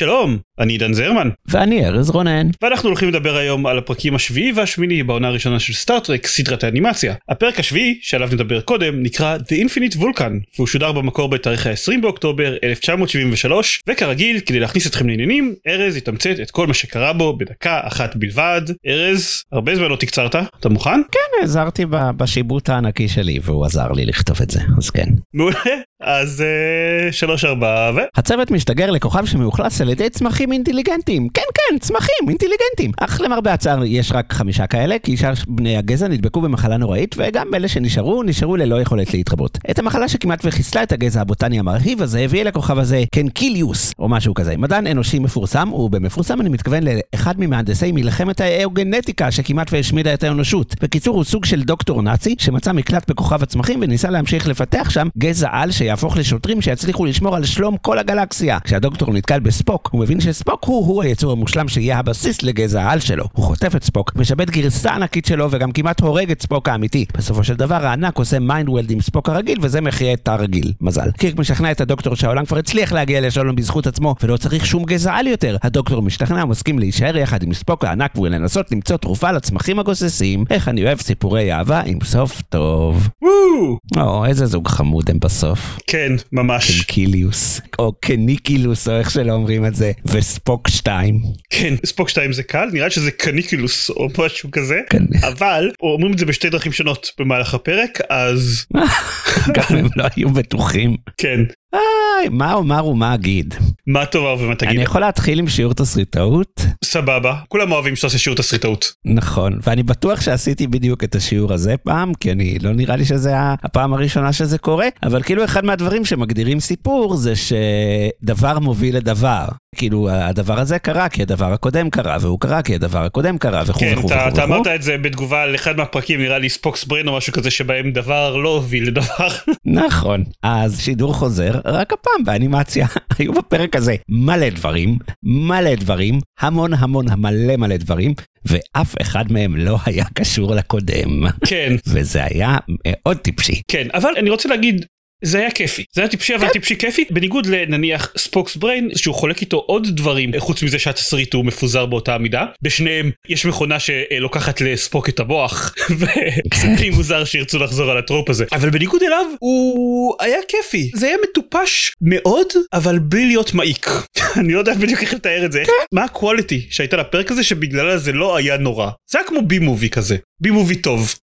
שלום, אני עידן זרמן. ואני ארז רונן. ואנחנו הולכים לדבר היום על הפרקים השביעי והשמיני בעונה הראשונה של סטארט-טרק, סדרת האנימציה. הפרק השביעי, שעליו נדבר קודם, נקרא The Infinite Vulcan, והוא שודר במקור בתאריך ה-20 באוקטובר 1973, וכרגיל, כדי להכניס אתכם לעניינים, ארז יתמצת את כל מה שקרה בו בדקה אחת בלבד. ארז, הרבה זמן לא תקצרת, אתה מוכן? כן, עזרתי בשיבוט הענקי שלי, והוא עזר לי לכתוב את זה, אז כן. מעולה, אז אה, שלוש ארבע ו... הצוות משתגר לכוכב שמאוכלס על ידי צמחים אינטליגנטים. כן, כן, צמחים אינטליגנטים. אך למרבה הצער יש רק חמישה כאלה, כי שאר בני הגזע נדבקו במחלה נוראית, וגם אלה שנשארו, נשארו ללא יכולת להתרבות. את המחלה שכמעט וחיסלה את הגזע הבוטני המרהיב הזה, הביא לכוכב הזה קנקיליוס, או משהו כזה. מדען אנושי מפורסם, ובמפורסם אני מתכוון לאחד ממהנדסי מלחמת האוגנטיקה שכמעט והשמידה את האנושות. בקיצור, הוא סוג של דוקטור נאצי, שמצא מקלט בכוכב הצמחים וניסה להמשיך לפתח שם גזע על שיהפוך לשוטרים שיצליחו לשמור על שלום כל הגלקסיה. כשהדוקטור נתקל בספוק, הוא מבין שספוק הוא-הוא היצור המושלם שיהיה הבסיס לגזע העל שלו. הוא חוטף את ספוק, משבט גרסה ענקית שלו וגם כמעט הורג את ספוק האמיתי. בסופו של דבר הענק עושה mind meld עם ספוק הרגיל וזה מחיה את הרגיל. מזל. קירק משכנע את הדוקטור שהעולם כבר הצליח להגיע לשלום בזכות עצמו ולא צריך שום גזע על יותר. הדוקטור משתכנע ומסכים להישאר יחד עם ספוק הענק ולנסות למצוא תרופה לצמחים הגוססים. איך אני אוהב סיפורי אהבה עם סוף טוב. וואו! או, איזה זוג חמוד הם בסוף. כן, ממש. קניקליוס, או קניקילוס, או איך שלא אומרים את זה, וספוק 2. כן, ספוק 2 זה קל, נראה שזה קניקילוס או משהו כזה, כן. אבל אומרים את זה בשתי דרכים שונות במהלך הפרק, אז גם הם לא היו בטוחים. כן. איי, מה אומר ומה אגיד? מה תאמר ומה תגיד? אני יכול להתחיל עם שיעור תסריטאות? סבבה, כולם אוהבים שאתה עושה שיעור תסריטאות. נכון, ואני בטוח שעשיתי בדיוק את השיעור הזה פעם, כי אני לא נראה לי שזה הפעם הראשונה שזה קורה, אבל כאילו אחד מהדברים שמגדירים סיפור זה שדבר מוביל לדבר. כאילו הדבר הזה קרה כי הדבר הקודם קרה, והוא קרה כי הדבר הקודם קרה, וכו' כן, וכו' וכו'. אתה אמרת את זה בתגובה על אחד מהפרקים, נראה לי ספוקס ברן או משהו כזה, שבהם דבר לא הוביל לדבר. נכון, אז שידור חוזר, רק הפעם באנימציה. היו בפרק הזה מלא דברים, מלא דברים, המון המון מלא מלא דברים, ואף אחד מהם לא היה קשור לקודם. כן, וזה היה מאוד טיפשי. כן, אבל אני רוצה להגיד, זה היה כיפי. זה היה טיפשי אבל טיפשי כיפי, בניגוד לנניח ספוקס בריין, שהוא חולק איתו עוד דברים, חוץ מזה שהתסריט הוא מפוזר באותה מידה. בשניהם יש מכונה שלוקחת לספוק את המוח, וזה הכי מוזר שירצו לחזור על ה trope הזה. אבל בניגוד אליו, הוא היה כיפי. זה היה מטופש מאוד, אבל בלי להיות מעיק. אני לא יודע בדיוק איך לתאר את זה. מה ה quality שהייתה לפרק הזה שבגללה זה לא היה נורא. זה היה כמו B movie כזה. B movie טוב.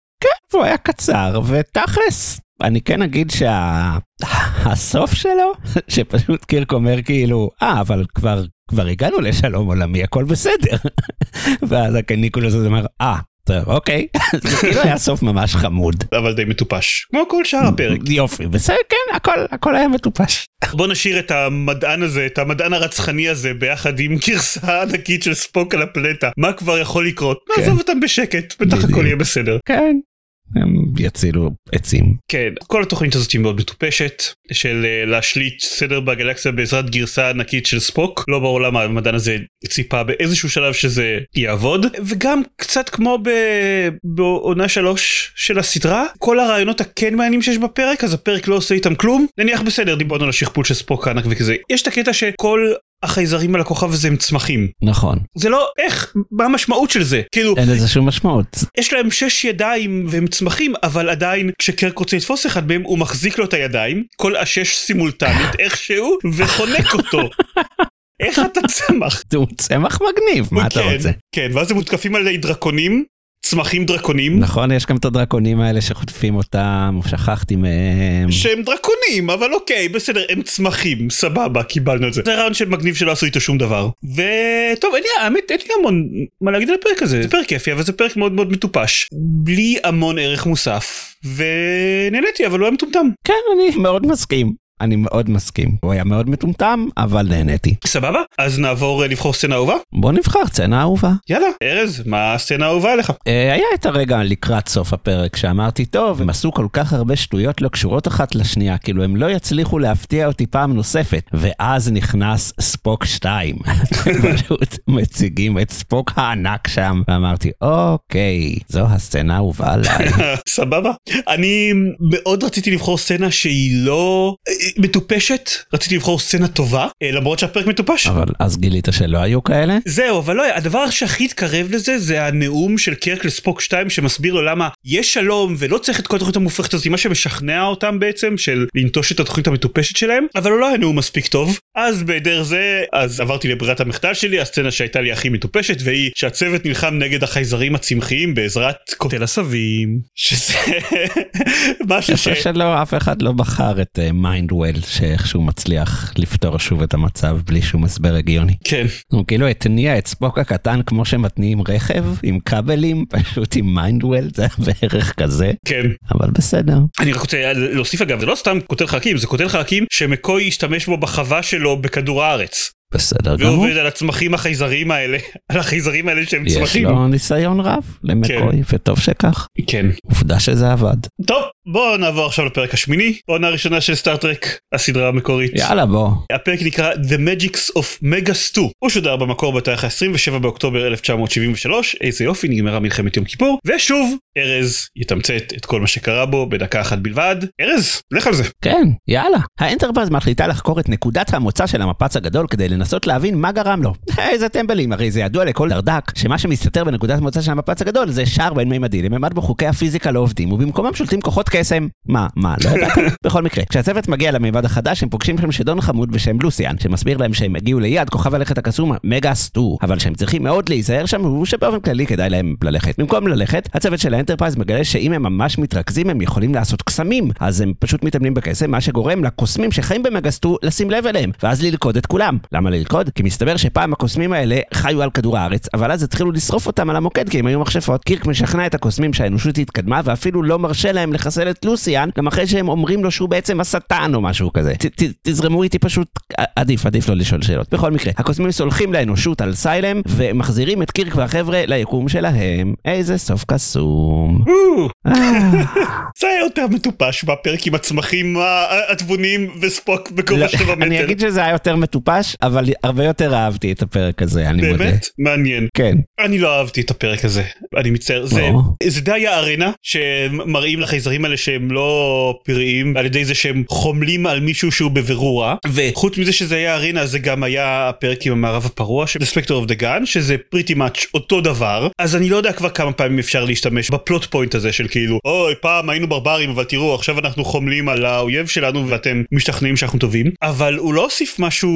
והוא היה קצר, ותכלס, אני כן אגיד שהסוף שלו, שפשוט קירק אומר כאילו, אה, אבל כבר, כבר הגענו לשלום עולמי, הכל בסדר. ואז הקניקולוס הזה אומר, אה, טוב, אוקיי. זה כאילו היה סוף ממש חמוד. אבל די מטופש. כמו כל שאר הפרק. יופי, בסדר, כן, הכל, הכל היה מטופש. בוא נשאיר את המדען הזה, את המדען הרצחני הזה, ביחד עם גרסה ענקית של ספוק על הפלטה. מה כבר יכול לקרות? כן. נעזוב אותם בשקט, בטח. הכל יהיה בסדר. כן. הם יצילו עצים. כן, כל התוכנית הזאת היא מאוד מטופשת, של אה, להשליט סדר בגלקסיה בעזרת גרסה ענקית של ספוק. לא ברור למה המדען הזה ציפה באיזשהו שלב שזה יעבוד, וגם קצת כמו ב- בעונה שלוש של הסדרה, כל הרעיונות הכן מעניינים שיש בפרק, אז הפרק לא עושה איתם כלום. נניח בסדר, דיברנו על השכפול של ספוק הענק וכזה. יש את הקטע שכל החייזרים על הכוכב הזה הם צמחים. נכון. זה לא איך, מה המשמעות של זה? כאילו, אין לזה שום משמעות. יש להם שש ידיים והם צמחים אבל עדיין כשקרק רוצה לתפוס אחד מהם הוא מחזיק לו את הידיים כל השש סימולטנית איכשהו וחונק אותו. איך אתה צמח? הוא צמח מגניב, מה אתה כן, רוצה? כן ואז הם מותקפים על ידי דרקונים צמחים דרקונים נכון, יש גם את הדרקונים האלה שחוטפים אותם, שכחתי מהם. שהם דרקונים אבל אוקיי בסדר הם צמחים סבבה קיבלנו את זה. זה רעיון של מגניב שלא עשו איתו שום דבר. וטוב אין לי האמת אין לי המון מה להגיד על הפרק הזה זה פרק כיפי אבל זה פרק מאוד מאוד מטופש בלי המון ערך מוסף ונהניתי אבל הוא היה מטומטם. כן, אני מאוד מסכים. אני מאוד מסכים. הוא היה מאוד מטומטם, אבל נהניתי. סבבה? אז נעבור אה, לבחור סצנה אהובה? בוא נבחר סצנה אהובה. יאללה, ארז, מה הסצנה האהובה עליך? אה, היה את הרגע לקראת סוף הפרק שאמרתי, טוב, הם עשו כל כך הרבה שטויות לא קשורות אחת לשנייה, כאילו הם לא יצליחו להפתיע אותי פעם נוספת. ואז נכנס ספוק 2. פשוט מציגים את ספוק הענק שם, ואמרתי, אוקיי, זו הסצנה האהובה עליי. סבבה. אני מאוד רציתי לבחור סצנה שהיא לא מטופשת, רציתי לבחור סצנה טובה, אה, למרות שהפרק מטופש. אבל אז גילית שלא היו כאלה? זהו, אבל לא, הדבר שהכי התקרב לזה זה הנאום של קרק לספוק 2 שמסביר לו למה יש שלום ולא צריך את כל התוכנית המופרכת הזאת, מה שמשכנע אותם בעצם של לנטוש את התוכנית המטופשת שלהם, אבל הוא לא היה נאום מספיק טוב. אז בהיעדר זה, אז עברתי לברירת המחדל שלי, הסצנה שהייתה לי הכי מטופשת, והיא שהצוות נלחם נגד החייזרים הצמחיים בעזרת קוטל עשבים, שזה משהו ש... שלא, אף אחד לא בחר את mind meld שאיכשהו מצליח לפתור שוב את המצב בלי שום הסבר הגיוני. כן. הוא כאילו התניע את ספוק הקטן כמו שמתניעים רכב עם כבלים פשוט עם mind meld זה היה בערך כזה כן. אבל בסדר. אני רק רוצה להוסיף אגב זה לא סתם קוטל חלקים זה קוטל חלקים שמקוי השתמש בו בחווה שלו בכדור הארץ. בסדר גמור. ועובד על הצמחים החייזריים האלה על החייזרים האלה שהם יש צמחים. לו ניסיון רב למקוי וטוב שכך. כן. עובדה שזה עבד. טוב בואו נעבור עכשיו לפרק השמיני עונה ראשונה של סטארטרק הסדרה המקורית. יאללה בוא. הפרק נקרא The Magicks of Megas-Tu הוא שודר במקור בתאריך ה-27 באוקטובר 1973 איזה יופי נגמרה מלחמת יום כיפור ושוב ארז יתמצת את כל מה שקרה בו בדקה אחת בלבד ארז לך על זה. כן יאללה. האנטרפרייז מחליטה לחקור את נקודת המוצא של המפץ הגדול כדי לנסות להבין מה גרם לו. איזה טמבלים הרי זה ידוע לכל דרדק שמה שמסתתר בנקודת המוצא של המפץ הגדול זה שער בין מימדי לממד בו חוקי הפיזיקה לא עובדים ובמקומם שולטים כוחות קסם. מה מה לא ידעת? בכל מקרה כשהצוות מגיע למימד החדש הם פוגשים שם שדון חמוד בשם לוסיאן שמסביר להם שהם הגיעו ליעד כוכב הלכת הקסום מגה סטו אבל שהם צריכים מאוד להיזהר שם ושבאופן כללי כדאי להם ללכת. במקום ללכת הצוות של האנטרפרייז מגלה שאם הם ממש מתרכזים הם יכולים לעשות קסמים אז הם פשוט מתאמנים בקסם מה שגורם לקוסמים שחיים במגה סטו לשים לב אליהם ואז ללכוד את כולם. למה ללכוד? כי מסתבר שפעם הקוסמים האלה חיו על כדור הארץ אבל אז התחילו לשרוף אותם על המוקד כי הם היו מכשפות. קירק משכנע את הקוסמים שהאנושות התקדמה ואפילו לא מרשה להם לחסל את לוסיאן גם אחרי שהם אומרים לו שהוא בעצם השטן או משהו כזה. ת, ת, תזרמו איתי פשוט עדיף עדיף לא לשאול שאלות. בכל מקרה הקוסמים סולחים לאנושות על סיילם ומחזירים את קירק והחבר'ה ליקום שלהם. איזה סוף קסום. זה היה יותר מטופש בפרק עם הצמחים התבוניים וספוק בגובה לא, שבע מטר. אני אגיד שזה היה יותר מטופש אבל הרבה יותר אהבתי את הפרק הזה אני מודה. באמת? מעניין. כן. אני לא אהבתי את הפרק הזה, אני מצטער. זה, לא. די היה Arena שמראים לחייזרים האלה שהם לא פראיים על ידי זה שהם חומלים על מישהו שהוא בבירור רע וחוץ מזה שזה היה Arena זה גם היה הפרק עם המערב הפרוע של Specter of the Gun שזה pretty much אותו דבר אז אני לא יודע כבר כמה פעמים אפשר להשתמש ב plot point הזה של כאילו אוי פעם היינו ברברים אבל תראו עכשיו אנחנו חומלים על האויב שלנו ואתם משתכנעים שאנחנו טובים אבל הוא לא הוסיף משהו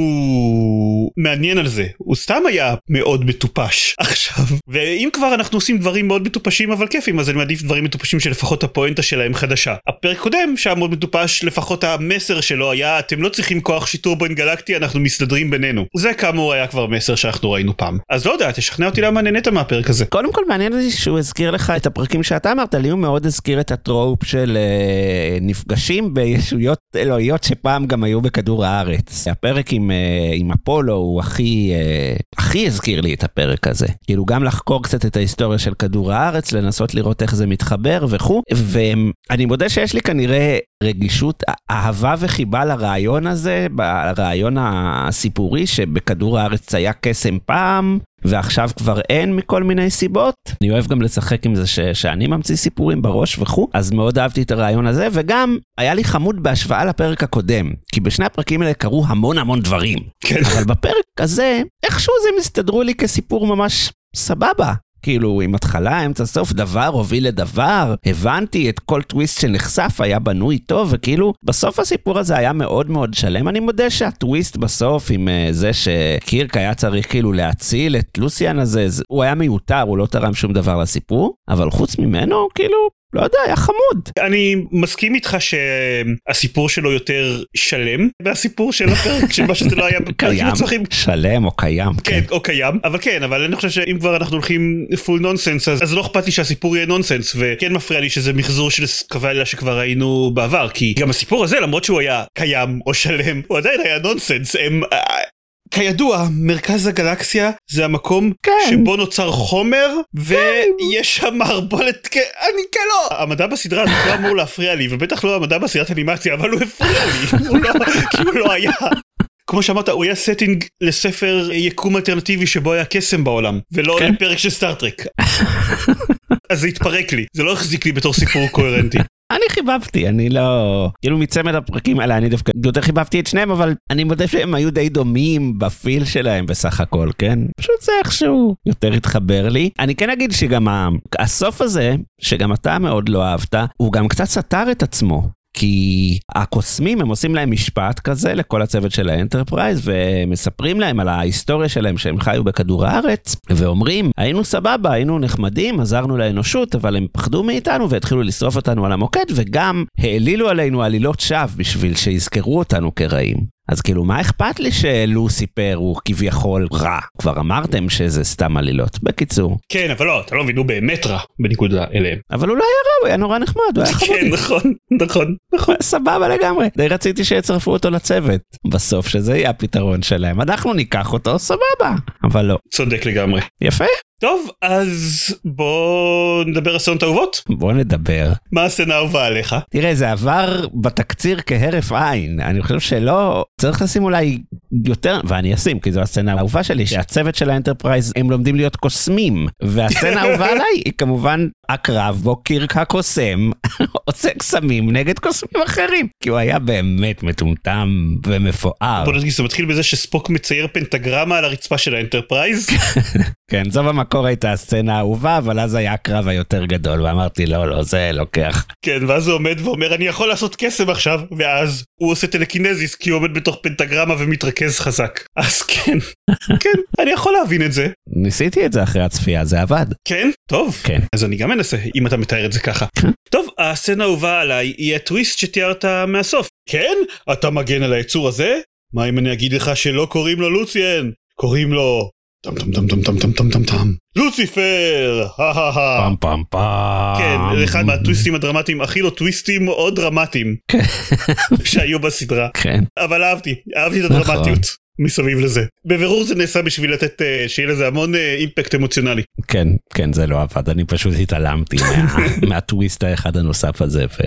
מעניין על זה הוא סתם היה מאוד מטופש עכשיו ואם כבר אנחנו עושים דברים מאוד מטופשים אבל כיפים אז אני מעדיף דברים מטופשים שלפחות הפואנטה שלהם חדשה. הפרק קודם שהיה מאוד מטופש לפחות המסר שלו היה אתם לא צריכים כוח שיטור בין גלקטי אנחנו מסתדרים בינינו. זה כאמור היה כבר מסר שאנחנו ראינו פעם. אז לא יודע תשכנע אותי למה נהנית מהפרק הזה. קודם כל מעניין אותי שהוא הזכיר לך את הפרקים שאתה אמרת לי הוא מאוד הזכיר את הטרופ של אה, נפגשים בישויות אלוהיות שפעם גם היו בכדור הארץ. הפרק עם, אה, עם אפולו הוא הכי אה, הכי הזכיר לי את הפרק הזה. כאילו גם לחקור קצת את ההיסטוריה של כדור הארץ לנסות לראות איך זה מתחבר וכו' ואני מודה שיש לי כנראה רגישות אהבה וחיבה לרעיון הזה ברעיון הסיפורי שבכדור הארץ היה קסם פעם ועכשיו כבר אין מכל מיני סיבות. אני אוהב גם לשחק עם זה ש, שאני ממציא סיפורים בראש וכו', אז מאוד אהבתי את הרעיון הזה, וגם היה לי חמוד בהשוואה לפרק הקודם, כי בשני הפרקים האלה קרו המון המון דברים. כן. אבל בפרק הזה, איכשהו זה מסתדרו לי כסיפור ממש סבבה. כאילו עם התחלה, אמצע, סוף, דבר הוביל לדבר, הבנתי את כל טוויסט שנחשף, היה בנוי טוב, וכאילו, בסוף הסיפור הזה היה מאוד מאוד שלם. אני מודה שהטוויסט בסוף, עם uh, זה שקירק היה צריך כאילו להציל את לוסיאן הזה, זה, הוא היה מיותר, הוא לא תרם שום דבר לסיפור, אבל חוץ ממנו, כאילו, לא יודע, היה חמוד. אני מסכים איתך שהסיפור שלו יותר שלם מהסיפור של הפרק, שמה שזה לא היה בפרקים קיים, הצלחים. שלם או קיים. כן, או קיים, אבל כן, אבל אני חושב שאם כבר אנחנו הולכים פול נונסנס, אז, אז לא אכפת לי שהסיפור יהיה נונסנס, וכן מפריע לי שזה מחזור של קווי עלילה שכבר ראינו בעבר, כי גם הסיפור הזה, למרות שהוא היה קיים או שלם, הוא עדיין היה נונסנס, הם... כידוע, מרכז הגלקסיה זה המקום כן. שבו נוצר חומר, ויש שם מערבולת, אני כן לא. המדע בסדרה הזאת לא אמור להפריע לי, ובטח לא המדע בסדרת אנימציה, אבל הוא הפריע לי, הוא לא, כי הוא לא היה. כמו שאמרת, הוא היה setting לספר יקום אלטרנטיבי שבו היה קסם בעולם, ולא כן. לפרק של סטארטרק. אז זה התפרק לי, זה לא החזיק לי בתור סיפור קוהרנטי. אני חיבבתי, אני לא... כאילו מצמד הפרקים האלה אני דווקא יותר חיבבתי את שניהם, אבל אני מודה שהם היו די דומים ב feel שלהם בסך הכל, כן? פשוט זה איכשהו יותר התחבר לי. אני כן אגיד שגם. הסוף הזה, שגם אתה מאוד לא אהבת, הוא גם קצת סתר את עצמו. כי הקוסמים הם עושים להם משפט כזה לכל הצוות של האנטרפרייז ומספרים להם על ההיסטוריה שלהם שהם חיו בכדור הארץ ואומרים היינו סבבה היינו נחמדים עזרנו לאנושות אבל הם פחדו מאיתנו והתחילו לשרוף אותנו על המוקד וגם העלילו עלינו עלילות שווא בשביל שיזכרו אותנו כרעים. אז כאילו מה אכפת לי שלוסיפר הוא כביכול רע כבר אמרתם שזה סתם עלילות בקיצור כן, אבל לא, אתה לא מבין, הוא באמת רע, בניגוד אליהם. אבל הוא לא היה רע הוא היה נורא נחמד הוא היה חמודי. כן, נכון, נכון, נכון. סבבה לגמרי. די רציתי שיצרפו אותו לצוות. בסוף שזה יהיה הפתרון שלהם. אנחנו ניקח אותו, סבבה. אבל לא. צודק לגמרי. יפה, טוב, אז בוא נדבר על סצנות אהובות. בוא נדבר. מה הסצנה האהובה עליך? תראה, זה עבר בתקציר כהרף עין. אני חושב שלא, צריך לשים אולי יותר, ואני אשים, כי זו הסצנה האהובה שלי, שהצוות של האנטרפרייז הם לומדים להיות קוסמים. והסצנה האהובה עליי היא כמובן הקרב בו קירק הקוסם עושה קסמים נגד קוסמים אחרים. כי הוא היה באמת מטומטם ומפואר. בוא נגיד, זה מתחיל בזה שספוק מצייר פנטגרמה על הרצפה של האנטרפרייז. כן, זו במקור הייתה הסצנה האהובה, אבל אז היה הקרב היותר גדול, ואמרתי, לא, לא, זה לוקח. כן, ואז הוא עומד ואומר, אני יכול לעשות קסם עכשיו, ואז הוא עושה טלקינזיס כי הוא עומד בתוך פנטגרמה ומתרכז חזק. אז כן, כן, אני יכול להבין את זה. ניסיתי את זה אחרי הצפייה, זה עבד. כן? טוב. כן. אז אני גם אנסה, אם אתה מתאר את זה ככה. טוב, הסצנה האהובה עליי היא הטוויסט שתיארת מהסוף. כן? אתה מגן על היצור הזה? מה אם אני אגיד לך שלא קוראים לו לוציאן? קוראים לו... טם טם טם טם טם טם טם טם טם. לוציפר! הא פעם פעם פעם. כן, זה אחד מהטוויסטים הדרמטיים, הכי לא טוויסטים מאוד דרמטיים שהיו בסדרה. כן. אבל אהבתי, אהבתי את נכון. הדרמטיות מסביב לזה. בבירור זה נעשה בשביל לתת, אה, שיהיה לזה המון אה, אימפקט אמוציונלי. כן, כן, זה לא עבד, אני פשוט התעלמתי מה- מהטוויסט האחד הנוסף הזה, ו...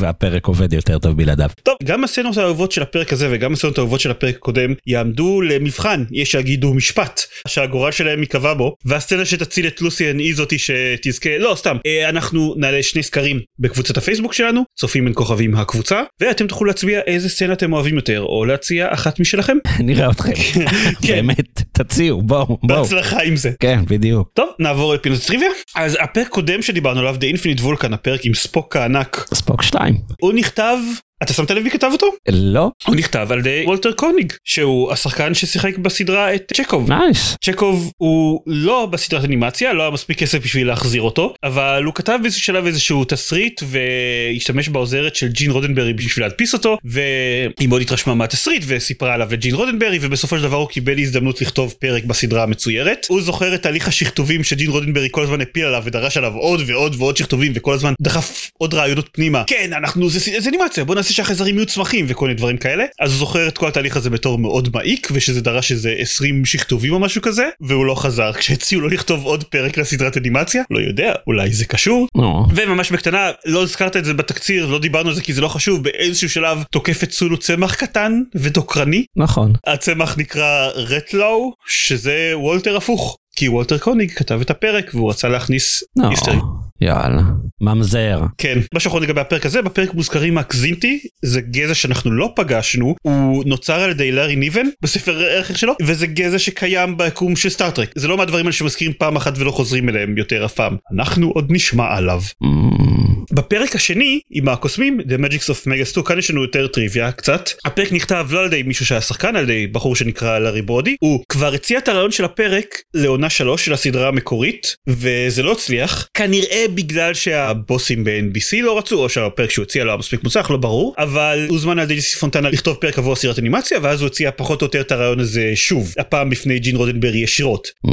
והפרק עובד יותר טוב בלעדיו. טוב, גם הסצנות האהובות של הפרק הזה וגם הסצנות האהובות של הפרק הקודם יעמדו למבחן, יש שיגידו משפט, שהגורל שלהם ייקבע בו, והסצנה שתציל את לוסיאן היא זאתי שתזכה, לא סתם, אה, אנחנו נעלה שני סקרים בקבוצת הפייסבוק שלנו, צופים בין כוכבים הקבוצה, ואתם תוכלו להצביע איזה סצנה אתם אוהבים יותר, או להציע אחת משלכם. נראה אתכם. כן. באמת, תציעו, בואו, בואו. בהצלחה עם זה. כן, בדיוק. טוב, נעבור לפינות טריוויה. אז הפרק קודם שדיברנו עליו, The Infinite Vulcan, הפרק עם ספוק הענק, ספוק 2. הוא נכתב, אתה שמת לב מי כתב אותו? לא? הוא נכתב על ידי וולטר קוניג, שהוא השחקן ששיחק בסדרה את צ'קוב. נייס. צ'קוב הוא לא בסדרת אנימציה, לא היה מספיק כסף בשביל להחזיר אותו, אבל הוא כתב באיזשהו שלב איזשהו תסריט והשתמש בעוזרת של ג'ין רודנברי בשביל להדפיס אותו, והיא מאוד התרשמה מהתסריט וסיפרה עליו לג'ין רודנברי, ובסופו של דבר הוא קיבל הזדמנות לכתוב פרק בסדרה המצוירת. הוא זוכר את תהליך השכתובים שג'ין רודנברי כל הזמן הפיל עליו ודרש עליו עוד ועוד ועוד שכתובים וכל הזמן דחף עוד רעיונות פנימה. כן, אנחנו, זה, זה אנימציה, בוא נעשה שהחייזרים יהיו צמחים וכל מיני דברים כאלה. אז הוא זוכר את כל התהליך הזה בתור מאוד מעיק, ושזה דרש איזה 20 שכתובים או משהו כזה, והוא לא חזר. כשהציעו לו לכתוב עוד פרק לסדרת אנימציה, לא יודע, אולי זה קשור. נו. וממש בקטנה, לא הזכרת את זה בתקציר, לא דיברנו על זה כי זה לא חשוב, באיזשהו שלב תוקף את סולו צמח קטן ודוקרני. נכון. הצמח נקרא רטלו, שזה וולטר הפוך. כי וולטר קוניג כתב את הפרק והוא רצה להכניס נו. היסטרי. יאללה. ממזר. כן, משהו אחרון לגבי הפרק הזה, בפרק מוזכרים הקזינטי, זה גזע שאנחנו לא פגשנו, הוא נוצר על ידי לארי ניבן בספר הערך שלו, וזה גזע שקיים ביקום של סטארטרק. זה לא מהדברים האלה שמזכירים פעם אחת ולא חוזרים אליהם יותר אף פעם. אנחנו עוד נשמע עליו. Mm, בפרק השני עם הקוסמים The Magics of Megas 2 כאן יש לנו יותר טריוויה קצת. הפרק נכתב לא על ידי מישהו שהיה שחקן על ידי בחור שנקרא לארי ברודי. הוא כבר הציע את הרעיון של הפרק לעונה 3 של הסדרה המקורית וזה לא הצליח. כנראה בגלל שהבוסים ב-NBC לא רצו או שהפרק שהוא הציע לא היה מספיק מוצלח לא ברור. אבל הוזמן על ידי דיסי פונטנה לכתוב פרק עבור סדרת אנימציה ואז הוא הציע פחות או יותר את הרעיון הזה שוב הפעם בפני ג'ין רודנברי ישירות. Mm.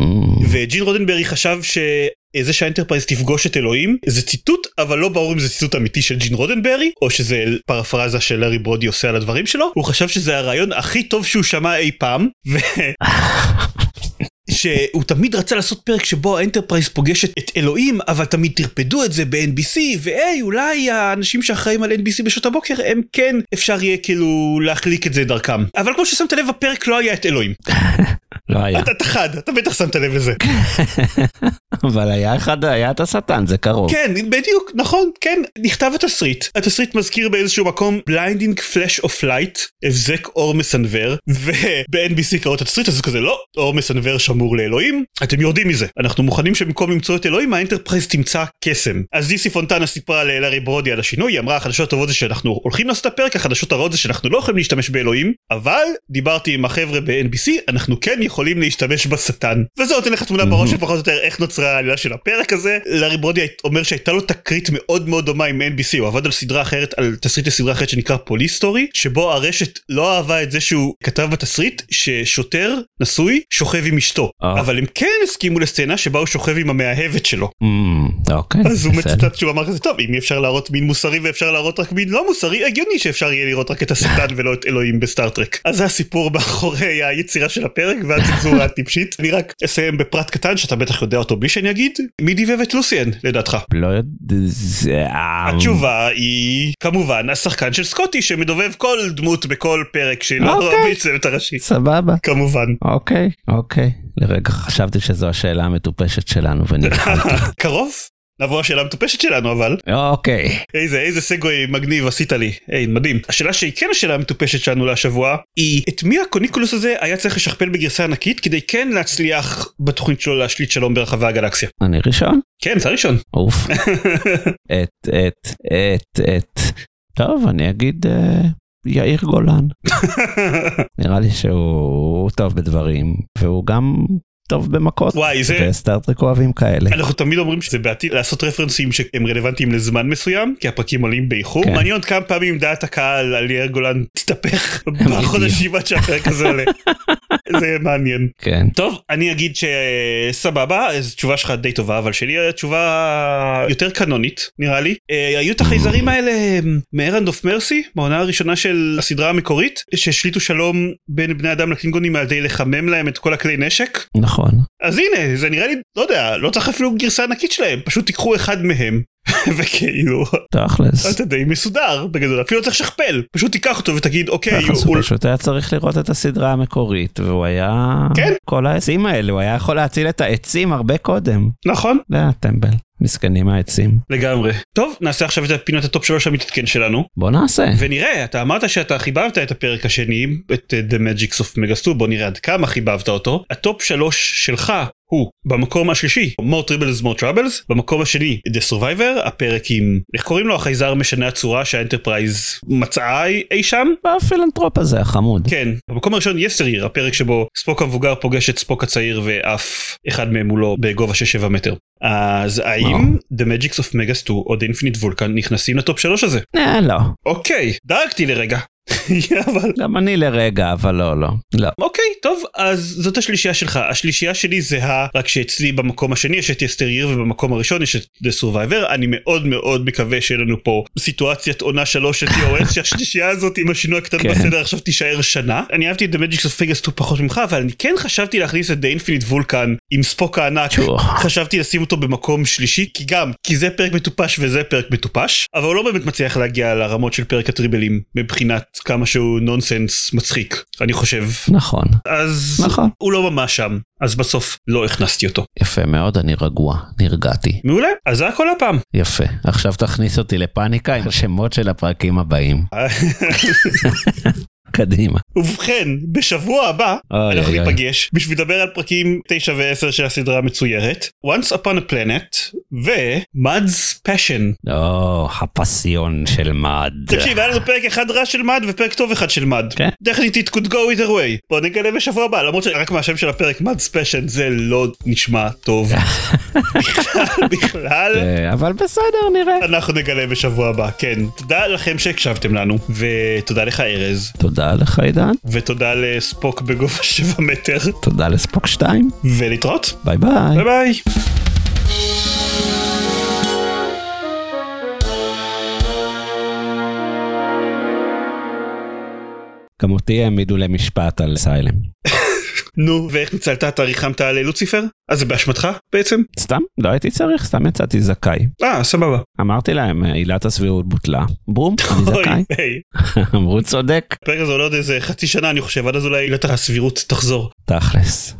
וג'ין רודנברי חשב ש... זה שהאנטרפרייז תפגוש את אלוהים זה ציטוט אבל לא ברור אם זה ציטוט אמיתי של ג'ין רודנברי או שזה פרפרזה של לארי ברודי עושה על הדברים שלו. הוא חשב שזה הרעיון הכי טוב שהוא שמע אי פעם ו... שהוא תמיד רצה לעשות פרק שבו האנטרפרייז פוגשת את אלוהים אבל תמיד טרפדו את זה ב-NBC והי אולי האנשים שאחראים על NBC בשעות הבוקר הם כן אפשר יהיה כאילו להחליק את זה דרכם. אבל כמו ששמת לב הפרק לא היה את אלוהים לא היה. אתה חד אתה בטח שמת לב לזה. אבל היה אחד, היה את השטן, זה קרוב. כן בדיוק נכון כן. נכתב התסריט. התסריט מזכיר באיזשהו מקום blinding flash of light הבזק אור מסנוור וב-NBC קראו את התסריט אז זה כזה לא אור מסנוור שמור לאלוהים. אתם יורדים מזה. אנחנו מוכנים שבמקום למצוא את אלוהים האנטרפרייז תמצא קסם. אז דיסי פונטנה סיפרה ללארי ברודי על השינוי היא אמרה החדשות הטובות זה שאנחנו הולכים לעשות את הפרק החדשות הרעות זה שאנחנו לא יכולים להשתמש באלוהים אבל דיברתי עם החבר'ה ב-NBC אנחנו כן יכולים להשתמש בשטן וזה נותן לך תמונה בראש של פחות או יותר איך נוצרה העלילה של הפרק הזה לארי ברודי אומר שהייתה לו תקרית מאוד מאוד דומה עם NBC הוא עבד על סדרה אחרת על תסריט לסדרה אחרת שנקרא Police Story שבו הרשת לא אהבה את זה שהוא כתב בתסריט ששוטר נשוי שוכב עם אשתו אה. אבל הם כן הסכימו לסצנה שבה הוא שוכב עם המאהבת שלו Mm, אוקיי. אז הוא. מצטט שהוא אמר כזה טוב אם אי אפשר להראות מין מוסרי ואפשר להראות רק מין לא מוסרי הגיוני שאפשר יהיה לראות רק את השטן ולא את אלוהים בסטארטרק אז זה הסיפור מאחורי היצירה של הפרק והצנזורה הטיפשית אני רק אסיים בפרט קטן שאתה בטח יודע אותו בלי שאני אגיד מי דיבב את לוסיאן לדעתך. לא יודע, התשובה היא כמובן השחקן של סקוטי שמדובב כל דמות בכל פרק שלו אוקיי. בצוות הראשי סבבה. כמובן אוקיי, אוקיי. לרגע חשבתי שזו השאלה המטופשת שלנו ונלחצתי. קרוב נבוא השאלה המטופשת שלנו אבל אוקיי. איזה איזה segue מגניב עשית לי היי מדהים השאלה שהיא כן השאלה המטופשת שלנו להשבוע היא את מי הקוניקולוס הזה היה צריך לשכפל בגרסה ענקית כדי כן להצליח בתוכנית שלו להשליט שלום ברחבי הגלקסיה אני ראשון? כן אתה ראשון אוף. את, את, את, את. טוב, אני אגיד אה, יאיר גולן. נראה לי שהוא טוב בדברים, והוא גם טוב במכות. וואי זה וסטארטרק אוהבים כאלה. אנחנו תמיד אומרים שזה בעתיד לעשות רפרנסים שהם רלוונטיים לזמן מסוים כי הפרקים עולים באיחור כן. מעניין עוד כמה פעמים דעת הקהל על יאיר גולן תסתפך בחודשים עד שהפרק הזה עולה. זה מעניין. כן. טוב אני אגיד שסבבה אז תשובה שלך די טובה אבל שלי התשובה יותר קנונית נראה לי אה, היו את החייזרים האלה מארנד אוף מרסי בעונה הראשונה של הסדרה המקורית שהשליטו שלום בין בני אדם לקלינגונים על ידי לחמם להם את כל הכלי נשק נכון. אז הנה זה נראה לי לא יודע לא צריך אפילו גרסה ענקית שלהם פשוט תיקחו אחד מהם וכאילו תכלס. אתה די מסודר בגדול אפילו לא צריך לשכפל פשוט תיקח אותו ותגיד אוקיי תכלס הוא הוא פשוט היה צריך לראות את הסדרה המקורית, והוא היה... כן. כל העצים האלה, הוא היה יכול להציל את העצים הרבה קודם. נכון זה היה טמבל. מסכנים העצים. לגמרי טוב נעשה עכשיו את פינת הטופ שלוש המתעדכן שלנו בוא נעשה. ונראה אתה אמרת שאתה חיבבת את הפרק השני את uh, The Magicks of Megas-Tu בוא נראה עד כמה חיבבת אותו הטופ שלוש שלך הוא במקום השלישי more tribbles more troubles במקום השני The Survivor הפרק עם איך קוראים לו החייזר משנה הצורה שהאנטרפרייז מצאה אי- שם הפילנטרופ הזה החמוד. כן במקום הראשון Yesteryear הפרק שבו ספוק המבוגר פוגש את ספוק הצעיר ואף אחד מהם מולו בגובה 6-7 מטר. אז האם The Magics of Megas 2 או The Infinite Vulcan נכנסים לטופ שלוש הזה? אה, לא. אוקיי דאגתי לרגע. אבל גם אני לרגע, אבל לא, לא. לא. אוקיי טוב אז זאת השלישייה שלך השלישייה שלי זהה רק שאצלי במקום השני יש את יסטר עיר ובמקום הראשון יש את The Survivor אני מאוד מאוד מקווה שיהיה לנו פה סיטואציית עונה שלוש של TOS שהשלישייה הזאת עם השינוי הקטן כן. בסדר עכשיו תישאר שנה אני אהבתי את The Magic of Vegas 2 פחות ממך אבל אני כן חשבתי להכניס את The Infinite Vulcan עם ספוק הענק. חשבתי לשים אותו במקום שלישי כי גם כי זה פרק מטופש וזה פרק מטופש אבל הוא לא באמת מצליח להגיע לרמות של פרק הטריבלים מבחינת כמה שהוא נונסנס מצחיק אני חושב נכון. אז נכון. הוא לא ממש שם אז בסוף לא הכנסתי אותו יפה מאוד, אני רגוע, נרגעתי. מעולה אז זה הכל הפעם יפה. עכשיו תכניס אותי לפאניקה עם השמות של הפרקים הבאים. קדימה. ובכן בשבוע הבא אוי, אנחנו אוי, אוי. ניפגש בשביל לדבר על פרקים 9 ו-10 של הסדרה המצוירת once upon a planet ומאד's passion. או, הפסיון של מד. תקשיב, היה לנו פרק אחד רע של מד ופרק טוב אחד של מד. כן. טכנית it could go either way. בוא נגלה בשבוע הבא, למרות שרק מהשם של הפרק Mudd's Passion זה לא נשמע טוב. בכלל, בכלל. אה, אבל בסדר, נראה. אנחנו נגלה בשבוע הבא, כן. תודה לכם שהקשבתם לנו, ותודה לך ארז, תודה לך, עידן. ותודה לספוק בגובה 7 מטר, תודה לספוק 2. ולהתראות. ביי ביי. ביי ביי. גם אותי העמידו למשפט על סיילם. נו, ואיך ניצלת את הריחמת על לוציפר? אז זה באשמתך בעצם? סתם, לא הייתי צריך, סתם יצאתי זכאי. אה, סבבה. אמרתי להם, עילת הסבירות בוטלה. בום, אני זכאי. אמרו צודק. הפרק הזה עולה עוד איזה חצי שנה אני חושב, עד אז אולי עילת הסבירות תחזור. תכלס.